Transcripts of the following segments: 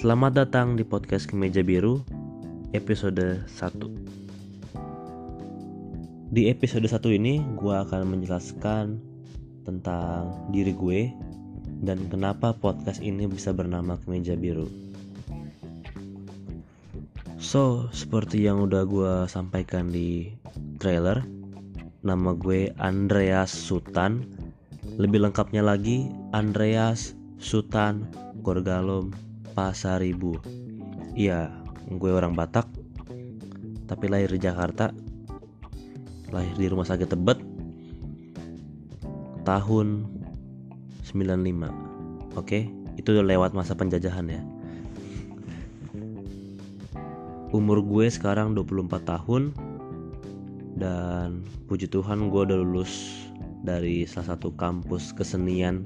Selamat datang di podcast Kemeja Biru episode 1 Di episode 1 ini gue akan menjelaskan tentang diri gue dan kenapa podcast ini bisa bernama Kemeja Biru. So, seperti yang udah gue sampaikan di trailer Nama gue Andreas Sutan Lebih lengkapnya lagi Andreas Sutan Gorgalom Pasaribu. Iya, gue orang Batak, tapi lahir di Jakarta. Lahir di rumah sakit Tebet tahun 95. Oke, itu lewat masa penjajahan ya. Umur gue sekarang 24 tahun dan puji Tuhan gue udah lulus dari salah satu kampus kesenian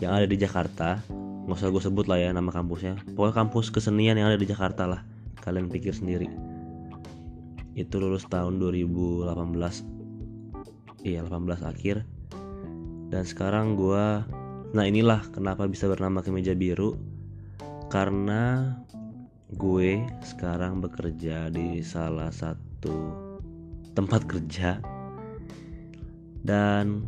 yang ada di Jakarta nggak usah gue sebut lah ya nama kampusnya. Pokoknya kampus kesenian yang ada di Jakarta lah. Kalian pikir sendiri. Itu lulus tahun 2018 iya 18 akhir. Dan sekarang gue nah inilah kenapa bisa bernama kemeja biru. Karena gue sekarang bekerja di salah satu tempat kerja. Dan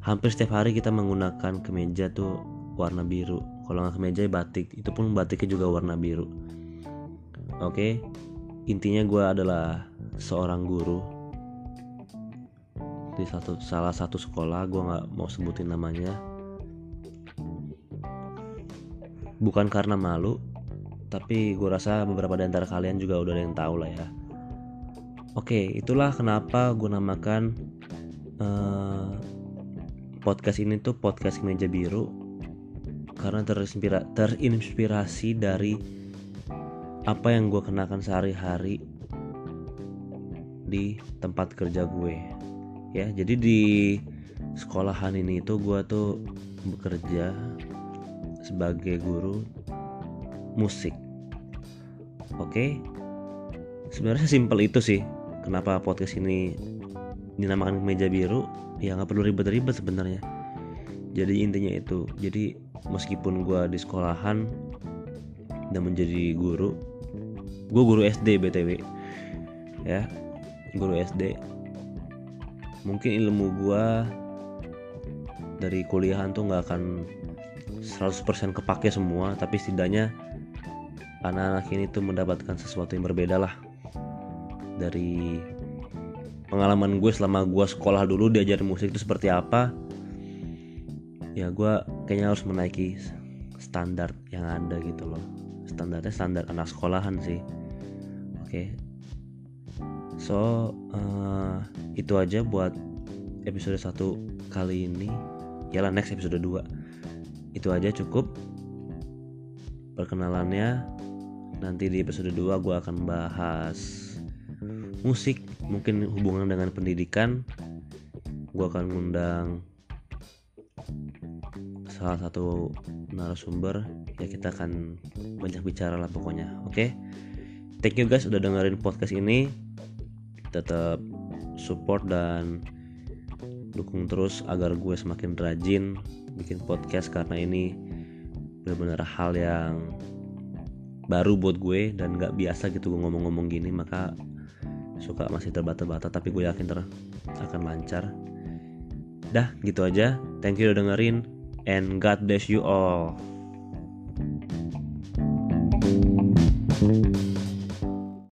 hampir setiap hari kita menggunakan kemeja tuh warna biru. Kalau nggak kemeja batik. Itu pun batiknya juga warna biru. Oke? Intinya gue adalah seorang guru di satu salah satu sekolah. Gue nggak mau sebutin namanya. Bukan karena malu tapi gue rasa beberapa di antara kalian juga udah ada yang tahu lah ya. Oke itulah kenapa gue namakan uh, podcast ini tuh podcast meja biru karena terinspira terinspirasi dari apa yang gue kenakan sehari-hari di tempat kerja gue. Ya jadi di sekolahan ini itu gue tuh bekerja sebagai guru musik. Oke? Sebenarnya simpel itu sih kenapa podcast ini dinamakan meja biru? Ya nggak perlu ribet-ribet sebenarnya jadi intinya itu. Jadi meskipun gue di sekolahan dan menjadi guru gue guru SD btw ya guru SD mungkin ilmu gue dari kuliahan tuh nggak akan 100% kepake semua tapi setidaknya anak-anak ini tuh mendapatkan sesuatu yang berbeda lah dari pengalaman gue selama gue sekolah dulu diajarin musik itu seperti apa ya gue kayaknya harus menaiki standar yang ada gitu loh. Standarnya standar anak sekolahan sih. Oke. Okay. so uh, itu aja buat episode 1 kali ini. Yalah next episode 2 itu aja cukup. Perkenalannya nanti di episode 2 gue akan bahas musik. Mungkin hubungan dengan pendidikan. Gue akan ngundang salah satu narasumber ya kita akan banyak bicara lah pokoknya oke? Okay? thank you guys udah dengerin podcast ini. Tetap support dan dukung terus agar gue semakin rajin bikin podcast karena ini benar-benar hal yang baru buat gue dan gak biasa gitu gue ngomong-ngomong gini maka suka masih terbata-bata tapi gue yakin ter akan lancar. Dah gitu aja thank you udah dengerin and God bless you all. thank you